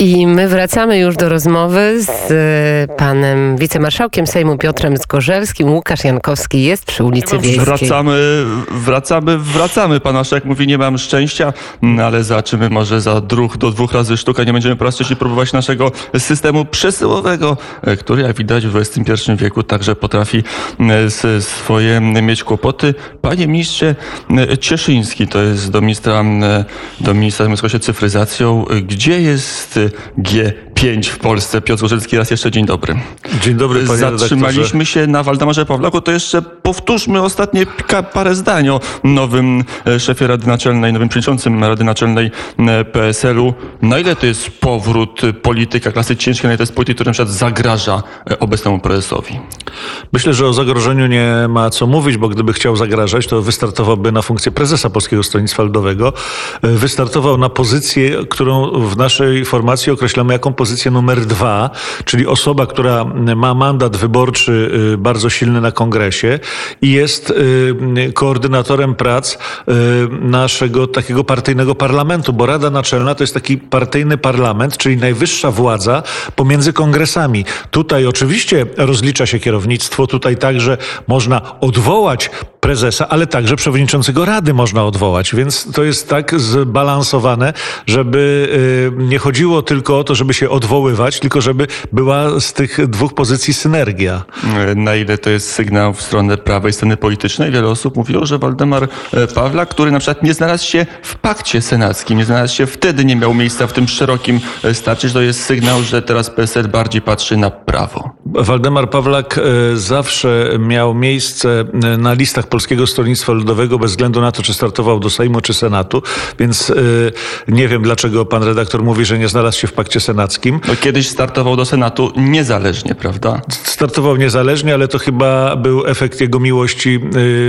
I my wracamy już do rozmowy z e, panem wicemarszałkiem Sejmu Piotrem Zgorzelskim. Łukasz Jankowski jest przy ulicy Wiejskiej. Wracamy, wracamy, wracamy. Pan Marszałek mówi, nie mam szczęścia, no ale zobaczymy może za druh, do dwóch razy sztuka. Nie będziemy po raz trzeci próbować naszego systemu przesyłowego, e, który jak widać w XXI wieku także potrafi e, swoje mieć kłopoty. Panie ministrze Cieszyński, to jest do ministra, do ministra zajmującego się cyfryzacją. Gdzie jest G G5 w Polsce. Piotr Gorzelski, raz jeszcze dzień dobry. Dzień dobry, panie Zatrzymaliśmy redaktorze. się na Waldemarze Pawlaku, to jeszcze powtórzmy ostatnie parę zdań o nowym e, szefie Rady Naczelnej, nowym przewodniczącym Rady Naczelnej e, PSL-u. Na ile to jest powrót polityka klasy ciężkiej, na ile to jest polityk, który na przykład zagraża e, obecnemu prezesowi? Myślę, że o zagrożeniu nie ma co mówić, bo gdyby chciał zagrażać, to wystartowałby na funkcję prezesa Polskiego Stronnictwa Ludowego. Wystartował na pozycję, którą w naszej formacji określamy jako pozycję numer dwa, czyli osoba, która ma mandat wyborczy y, bardzo silny na kongresie i jest y, koordynatorem prac y, naszego takiego partyjnego parlamentu, bo Rada Naczelna to jest taki partyjny parlament, czyli najwyższa władza pomiędzy kongresami. Tutaj oczywiście rozlicza się kierownictwo, tutaj także można odwołać prezesa, ale także przewodniczącego Rady można odwołać, więc to jest tak zbalansowane, żeby nie chodziło tylko o to, żeby się odwoływać, tylko żeby była z tych dwóch pozycji synergia. Na ile to jest sygnał w stronę prawej sceny politycznej? Wiele osób mówiło, że Waldemar e, Pawlak, który na przykład nie znalazł się w pakcie senackim, nie znalazł się wtedy, nie miał miejsca w tym szerokim e, starcie, że to jest sygnał, że teraz PSL bardziej patrzy na prawo. Waldemar Pawlak e, zawsze miał miejsce na listach Polskiego Stronnictwa Ludowego bez względu na to, czy startował do Sejmu czy Senatu, więc nie wiem, dlaczego pan redaktor mówi, że nie znalazł się w pakcie senackim. Kiedyś startował do Senatu niezależnie, prawda? Startował niezależnie, ale to chyba był efekt jego miłości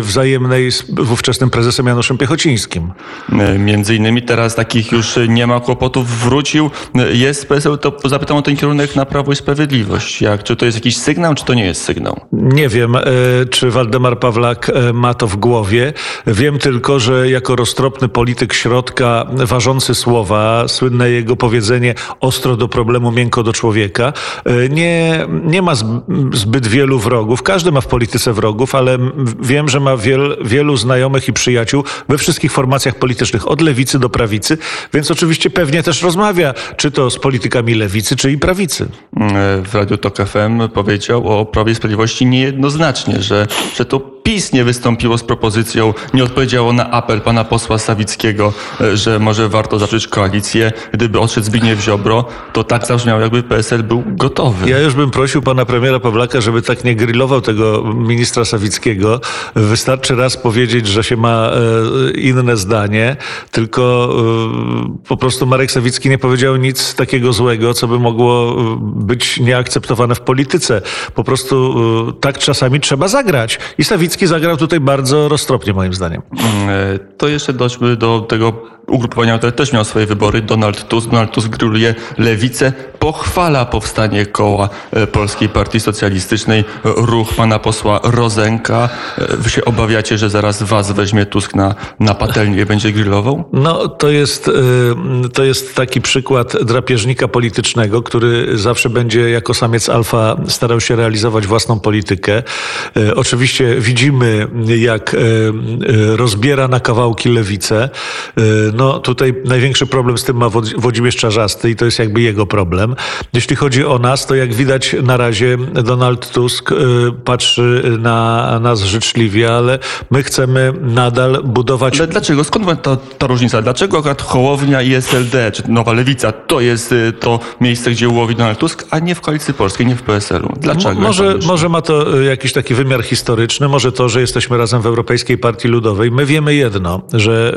wzajemnej z ówczesnym prezesem Januszem Piechocińskim. Między innymi teraz takich już nie ma kłopotów, wrócił, jest PSL, to zapytam o ten kierunek na Prawo i Sprawiedliwość. Jak, czy to jest jakiś sygnał, czy to nie jest sygnał? Nie wiem, czy Waldemar Pawlak ma to w głowie. Wiem tylko, że jako roztropny polityk środka, ważący słowa, słynne jego powiedzenie ostro do problemu, miękko do człowieka, nie, nie ma zbyt wielu wrogów. Każdy ma w polityce wrogów, ale wiem, że ma wiel, wielu znajomych i przyjaciół we wszystkich formacjach politycznych, od lewicy do prawicy, więc oczywiście pewnie też rozmawia, czy to z politykami lewicy, czy i prawicy. W Radiu Tok FM powiedział o Prawie Sprawiedliwości niejednoznacznie, że, że to PiS nie wystąpiło z propozycją, nie odpowiedziało na apel pana posła Sawickiego, że może warto zacząć koalicję. Gdyby odszedł Zbigniew Ziobro, to tak zabrzmiało, jakby PSL był gotowy. Ja już bym prosił pana premiera Pawlaka, żeby tak nie grillował tego ministra Sawickiego. Wystarczy raz powiedzieć, że się ma inne zdanie, tylko po prostu Marek Sawicki nie powiedział nic takiego złego, co by mogło być nieakceptowane w polityce. Po prostu tak czasami trzeba zagrać. I Sawicki zagrał tutaj bardzo roztropnie, moim zdaniem. To jeszcze dojdźmy do tego ugrupowania, które też miało swoje wybory. Donald Tusk. Donald Tusk grilluje lewicę, pochwala powstanie koła Polskiej Partii Socjalistycznej, ruch pana posła Rozenka. Wy się obawiacie, że zaraz was weźmie Tusk na, na patelnię i będzie grillował? No, to jest, to jest taki przykład drapieżnika politycznego, który zawsze będzie jako samiec alfa starał się realizować własną politykę. Oczywiście widzimy, jak rozbiera na kawałki lewicę. No tutaj największy problem z tym ma Włodzimierz Czarzasty i to jest jakby jego problem. Jeśli chodzi o nas, to jak widać na razie Donald Tusk patrzy na nas życzliwie, ale my chcemy nadal budować... Ale dlaczego? Skąd ta, ta różnica? Dlaczego akurat Hołownia i SLD, czy Nowa Lewica, to jest to miejsce, gdzie łowi Donald Tusk, a nie w Koalicji Polskiej, nie w PSL-u? Dlaczego? Może, może ma to jakiś taki wymiar historyczny, może to, że jesteśmy razem w Europejskiej Partii Ludowej. My wiemy jedno, że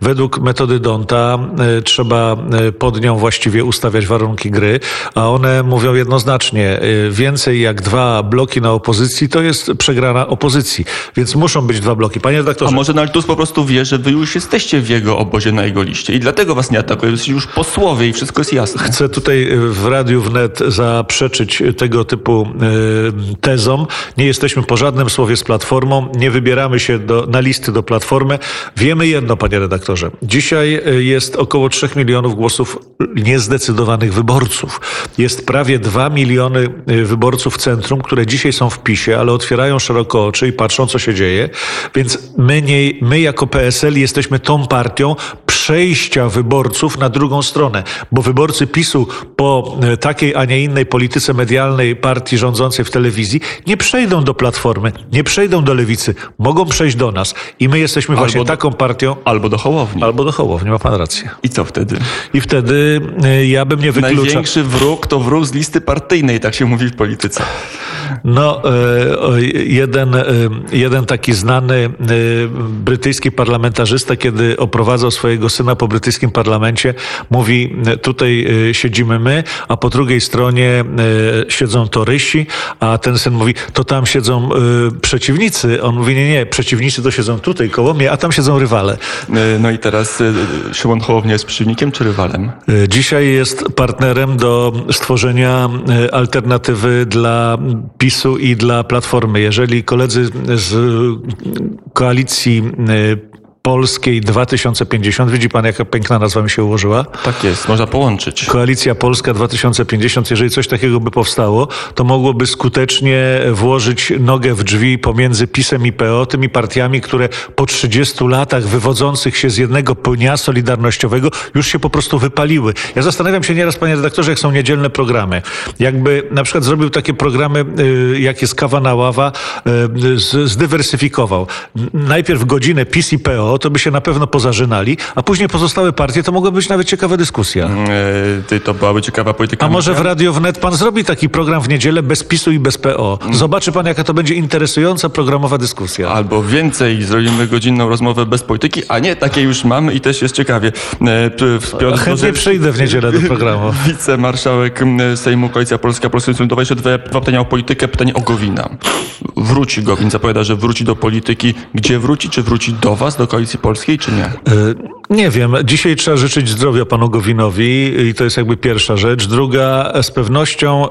według metody Donta trzeba pod nią właściwie ustawiać warunki gry a one mówią jednoznacznie, więcej jak dwa bloki na opozycji to jest przegrana opozycji. Więc muszą być dwa bloki. Panie A redaktorze, może Donald Tusk po prostu wie, że wy już jesteście w jego obozie na jego liście i dlatego was nie atakuje. Jesteście już posłowie i wszystko jest jasne. Chcę tutaj w Radiu Wnet zaprzeczyć tego typu tezom. Nie jesteśmy po żadnym słowie z Platformą, nie wybieramy się do, na listy do Platformy. Wiemy jedno, panie redaktorze. Dzisiaj y, jest około 3 milionów głosów niezdecydowanych wyborców. Jest prawie 2 miliony y, wyborców centrum, które dzisiaj są w PiSie, ale otwierają szeroko oczy i patrzą, co się dzieje. Więc my, nie, my jako PSL jesteśmy tą partią przejścia wyborców na drugą stronę, bo wyborcy PiSu po e, takiej, a nie innej polityce medialnej partii rządzącej w telewizji nie przejdą do Platformy, nie przejdą do Lewicy, mogą przejść do nas. I my jesteśmy właśnie do- taką partią, Albo do Hołowni. albo do Hołowni, ma pan rację. I co wtedy? I wtedy e, ja bym nie wykluczał. Największy wróg to wróg z listy partyjnej, tak się mówi w polityce. No, e, jeden, e, jeden taki znany brytyjski parlamentarzysta, kiedy oprowadzał swojego syna po brytyjskim parlamencie, mówi, tutaj siedzimy my, a po drugiej stronie siedzą torysi, a ten syn mówi, to tam siedzą e, przeciwnicy. On mówi, nie, nie, przeciwnicy to siedzą tutaj koło mnie, a tam siedzą rywale. E, No i teraz e, Szymon Hołownia jest przeciwnikiem czy rywalem? E, Dzisiaj jest partnerem do stworzenia alternatywy dla PiSu i dla Platformy. Jeżeli koledzy z koalicji Polskiej 2050, widzi pan jaka piękna nazwa mi się ułożyła? Tak jest, można połączyć. Koalicja Polska 2050, jeżeli coś takiego by powstało, to mogłoby skutecznie włożyć nogę w drzwi pomiędzy PiSem i PO, tymi partiami, które po 30 latach wywodzących się z jednego pnia solidarnościowego już się po prostu wypaliły. Ja zastanawiam się nieraz, panie redaktorze, jak są niedzielne programy. Jakby na przykład zrobił takie programy, y, jak jest Kawa na ława, y, zdywersyfikował. Najpierw godzinę PiS i PO, to by się na pewno pozażynali, a później pozostałe partie, to mogłaby być nawet ciekawa dyskusja. Ty, to byłaby ciekawa polityka. A może w. Radio Wnet pan zrobi taki program w niedzielę bez PiSu i bez PO? Zobaczy pan, jaka to będzie interesująca programowa dyskusja. Albo więcej, zrobimy godzinną rozmowę bez polityki, a nie, takie już mamy i też jest ciekawie. E, Piotr Chętnie przyjdę w niedzielę do programu. Wicemarszałek Sejmu Koalicja Polska, Polskie Stronnictwo Jeszcze dwa, dwa pytania o politykę. Pytanie o Gowina. Wróci Gowin, zapowiada, że wróci do polityki. Gdzie wróci? Czy wróci do was, do Koalicji Polskiej, czy nie? Nie wiem. Dzisiaj trzeba życzyć zdrowia panu Gowinowi i to jest jakby pierwsza rzecz. Druga, z pewnością e,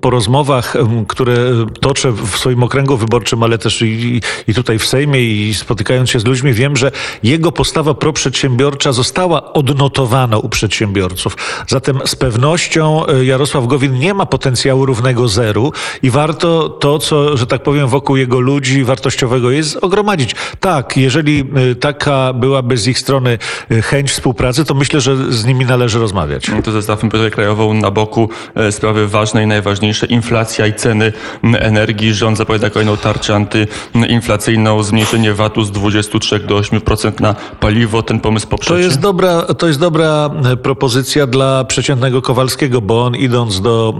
po rozmowach, które toczę w swoim okręgu wyborczym, ale też i, i tutaj w Sejmie i spotykając się z ludźmi, wiem, że jego postawa proprzedsiębiorcza została odnotowana u przedsiębiorców. Zatem z pewnością e, Jarosław Gowin nie ma potencjału równego zeru i warto to, co, że tak powiem, wokół jego ludzi wartościowego jest, ogromadzić. Tak, jeżeli e, taka byłaby z ich strony chęć współpracy, to myślę, że z nimi należy rozmawiać. To zostawmy politykę krajową na boku. E, Sprawy ważne i najważniejsze. Inflacja i ceny energii. Rząd zapowiada kolejną tarczę antyinflacyjną. Zmniejszenie VAT-u z 23 do 8% na paliwo. Ten pomysł To poprzecie. jest dobra, to jest dobra e, propozycja dla przeciętnego Kowalskiego, bo on idąc do,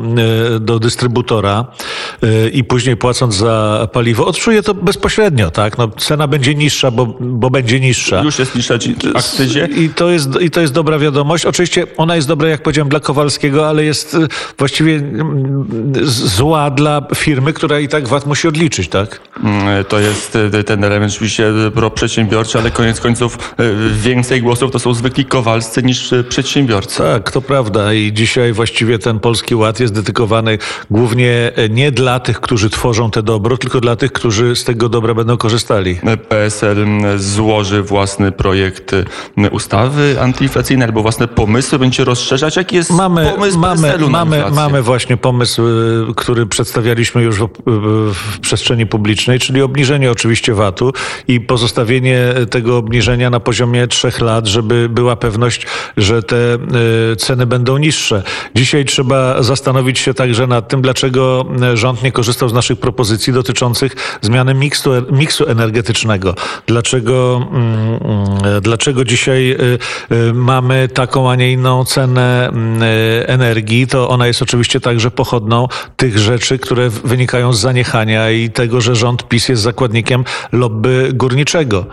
e, do dystrybutora i później płacąc za paliwo, odczuje to bezpośrednio, tak? No, cena będzie niższa, bo, bo będzie niższa. Już jest niższa ci- akcyzie. I to, jest, I to jest dobra wiadomość. Oczywiście ona jest dobra, jak powiedziałem, dla Kowalskiego, ale jest e, właściwie mm, zła dla firmy, która i tak VAT musi odliczyć, tak? Mm, To jest e, ten element rzeczywiście e, proprzedsiębiorczy, ale koniec końców więcej głosów to są zwykli kowalscy niż przedsiębiorcy. Tak, to prawda. I dzisiaj właściwie ten Polski Ład jest dedykowany głównie e, nie dla tych, którzy tworzą te dobro, tylko dla tych, którzy z tego dobra będą korzystali. PSL m, złoży własny projekt ustawy antyinflacyjnej albo własne pomysły, będzie rozszerzać. Jaki jest Mamy, pomysł mamy, mamy, mamy właśnie pomysł, y, który przedstawialiśmy już w, w, przestrzeni publicznej, czyli obniżenie oczywiście VAT-u i pozostawienie tego obniżenia na poziomie trzech lat, żeby była pewność, że te y, ceny będą niższe. Dzisiaj trzeba zastanowić się także nad tym, dlaczego rząd nie korzystał z naszych propozycji dotyczących zmiany miksu, miksu energetycznego. Dlaczego, mm, mm, dlaczego dzisiaj mamy taką, a nie inną cenę mm, energii, to ona jest oczywiście także pochodną tych rzeczy, które wynikają z zaniechania i tego, że rząd PiS jest zakładnikiem lobby górniczego.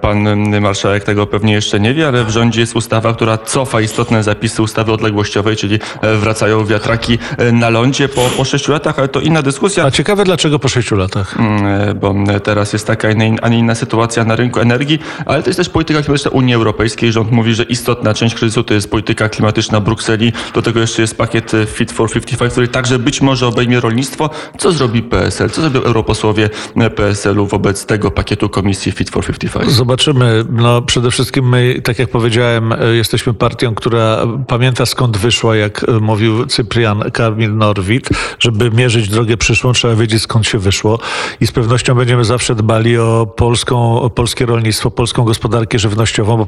Pan marszałek tego pewnie jeszcze nie wie, ale w rządzie jest ustawa, która cofa istotne zapisy ustawy odległościowej, czyli wracają wiatraki na lądzie po, po sześciu latach, ale to inna dyskusja. A ciekawe dlaczego po sześciu latach? Mm, bo teraz jest taka, a nie inna sytuacja na rynku energii, ale to jest też polityka klimatyczna Unii Europejskiej. Rząd mówi, że istotna część kryzysu to jest polityka klimatyczna Brukseli. Do tego jeszcze jest pakiet Fit for 55, który także być może obejmie rolnictwo. Co zrobi PSL? Co zrobią europosłowie PSL-u wobec tego pakietu Komisji Fit for 55? Zobaczymy. No, przede wszystkim my, tak jak powiedziałem, jesteśmy partią, która pamięta skąd wyszła, jak mówił Cyprian Karmil Norwid. Żeby mierzyć drogę przyszłą, trzeba wiedzieć skąd się wyszło i z pewnością będziemy zawsze dbali o polską, o polskie rolnictwo, polską gospodarkę żywnościową, bo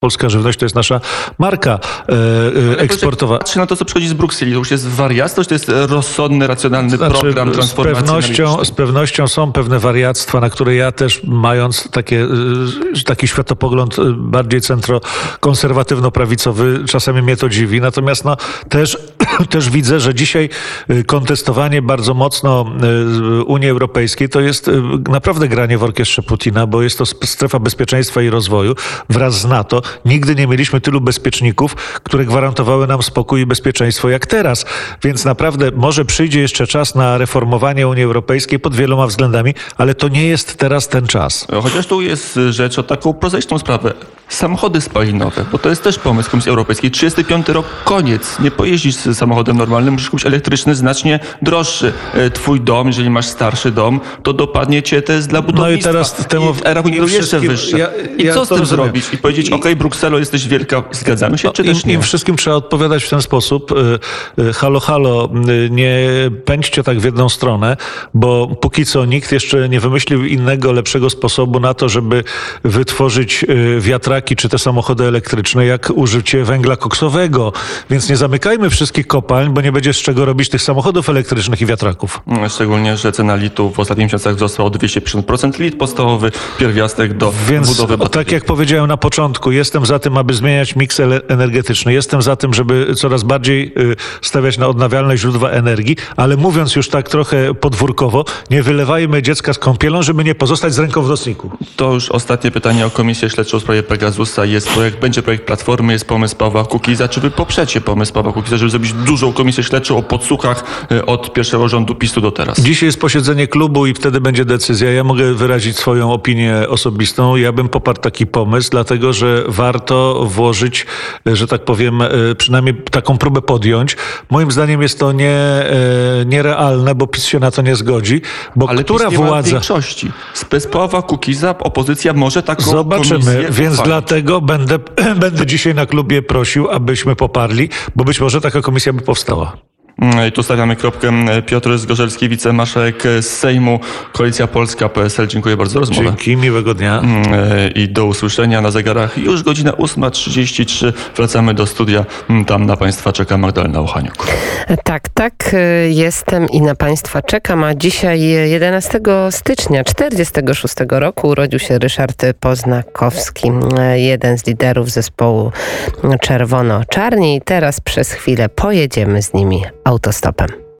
polska żywność to jest nasza marka e, e eksportowa. Patrzę na to, co przychodzi z Brukseli. To już jest wariactwo, to jest rozsądny, racjonalny znaczy, program transformacji. Z pewnością, z pewnością są pewne wariactwa, na które ja też mając takie, e, taki światopogląd e, bardziej centro-konserwatywno-prawicowy, czasami mnie to dziwi. Natomiast no, też, też widzę, że dzisiaj kontestowanie bardzo mocno Unii Europejskiej to jest naprawdę granie w orkiestrze Putina, bo jest to strefa bezpieczeństwa i rozwoju wraz z NATO. Nigdy nie mieliśmy tylu bezpieczników, które gwarantowały nam spokój i bezpieczeństwo jak teraz. Więc naprawdę może przyjdzie jeszcze czas na reformowanie Unii Europejskiej pod wieloma względami, ale to nie jest teraz ten czas. Chociaż tu jest rzecz o taką prozaiczną sprawę. Samochody spalinowe, bo to jest też pomysł Komisji Europejskiej. 35 rok, koniec. Nie pojeździsz z samochodem normalnym, musisz kupić elektryczny, znacznie droższy. E, twój dom, jeżeli masz starszy dom, to dopadnie cię test dla budownictwa. No i teraz temu... I rachunek jeszcze wyższy. Ja, I ja co z tym rozumiem. zrobić? I powiedzieć, okej, okay, Brukselo, jesteś wielka, zgadzamy się, no, czy im, też nie? Im wszystkim trzeba odpowiadać w ten sposób. E, e, halo, halo, nie pędźcie tak w jedną stronę, bo póki co nikt jeszcze nie wymyślił innego, lepszego sposobu na to, żeby wytworzyć wiatraki czy te samochody elektryczne, jak użycie węgla koksowego. Więc nie zamykajmy wszystkich kopalń, bo nie będzie z czego robić tych samochodów elektrycznych i wiatraków. Szczególnie, że cena litu w ostatnich miesiącach wzrosła o 250%. Lit podstawowy, pierwiastek do Więc, budowy Więc tak jak powiedziałem na początku, jestem za tym, aby zmieniać miks energetyczny. Jestem za tym, żeby coraz bardziej y, stawiać na odnawialne źródła energii, ale mówiąc już tak trochę podwórkowo, nie wylewajmy dziecka z kąpielą, żeby nie pozostać z ręką w nocniku. To już ostatnie pytanie o Komisję Śledczą w sprawie Pegasus. Pegasusa, jest projekt, będzie projekt Platformy, jest pomysł Pawła Kukiza. Czy wy poprzecie pomysł Pawła Kukiza, żeby zrobić dużą komisję śledczą o podsłuchach e, od pierwszego rządu PiSu do teraz? Dzisiaj jest posiedzenie klubu i wtedy będzie decyzja. Ja mogę wyrazić swoją opinię osobistą. Ja bym poparł taki pomysł, dlatego że warto włożyć, e, że tak powiem, e, przynajmniej taką próbę podjąć. Moim zdaniem jest to nie, nierealne, bo PiS się na to nie zgodzi. Bo Ale która PiS nie władza. Ma większości. Bez Pawła Kukiza opozycja może taką Zobaczymy, więc dla Dlatego będę, będę dzisiaj na klubie prosił, abyśmy poparli, bo być może taka komisja by powstała. Mm, I tu stawiamy kropkę. Piotr Zgorzelski, wicemarszałek z Sejmu, Koalicja Polska, PSL. Dziękuję bardzo za rozmowę. Dzięki, miłego dnia. Mm, I do usłyszenia na zegarach. Już godzina 8.33. Wracamy do studia. Mm, tam na Państwa czeka Magdalena Uchaniuk. Tak, tak. Jestem i na Państwa czekam. A dzisiaj 11 stycznia 46 roku urodził się Ryszard Poznakowski, jeden z liderów zespołu Czerwono-Czarni. I teraz przez chwilę pojedziemy z nimi autostopem.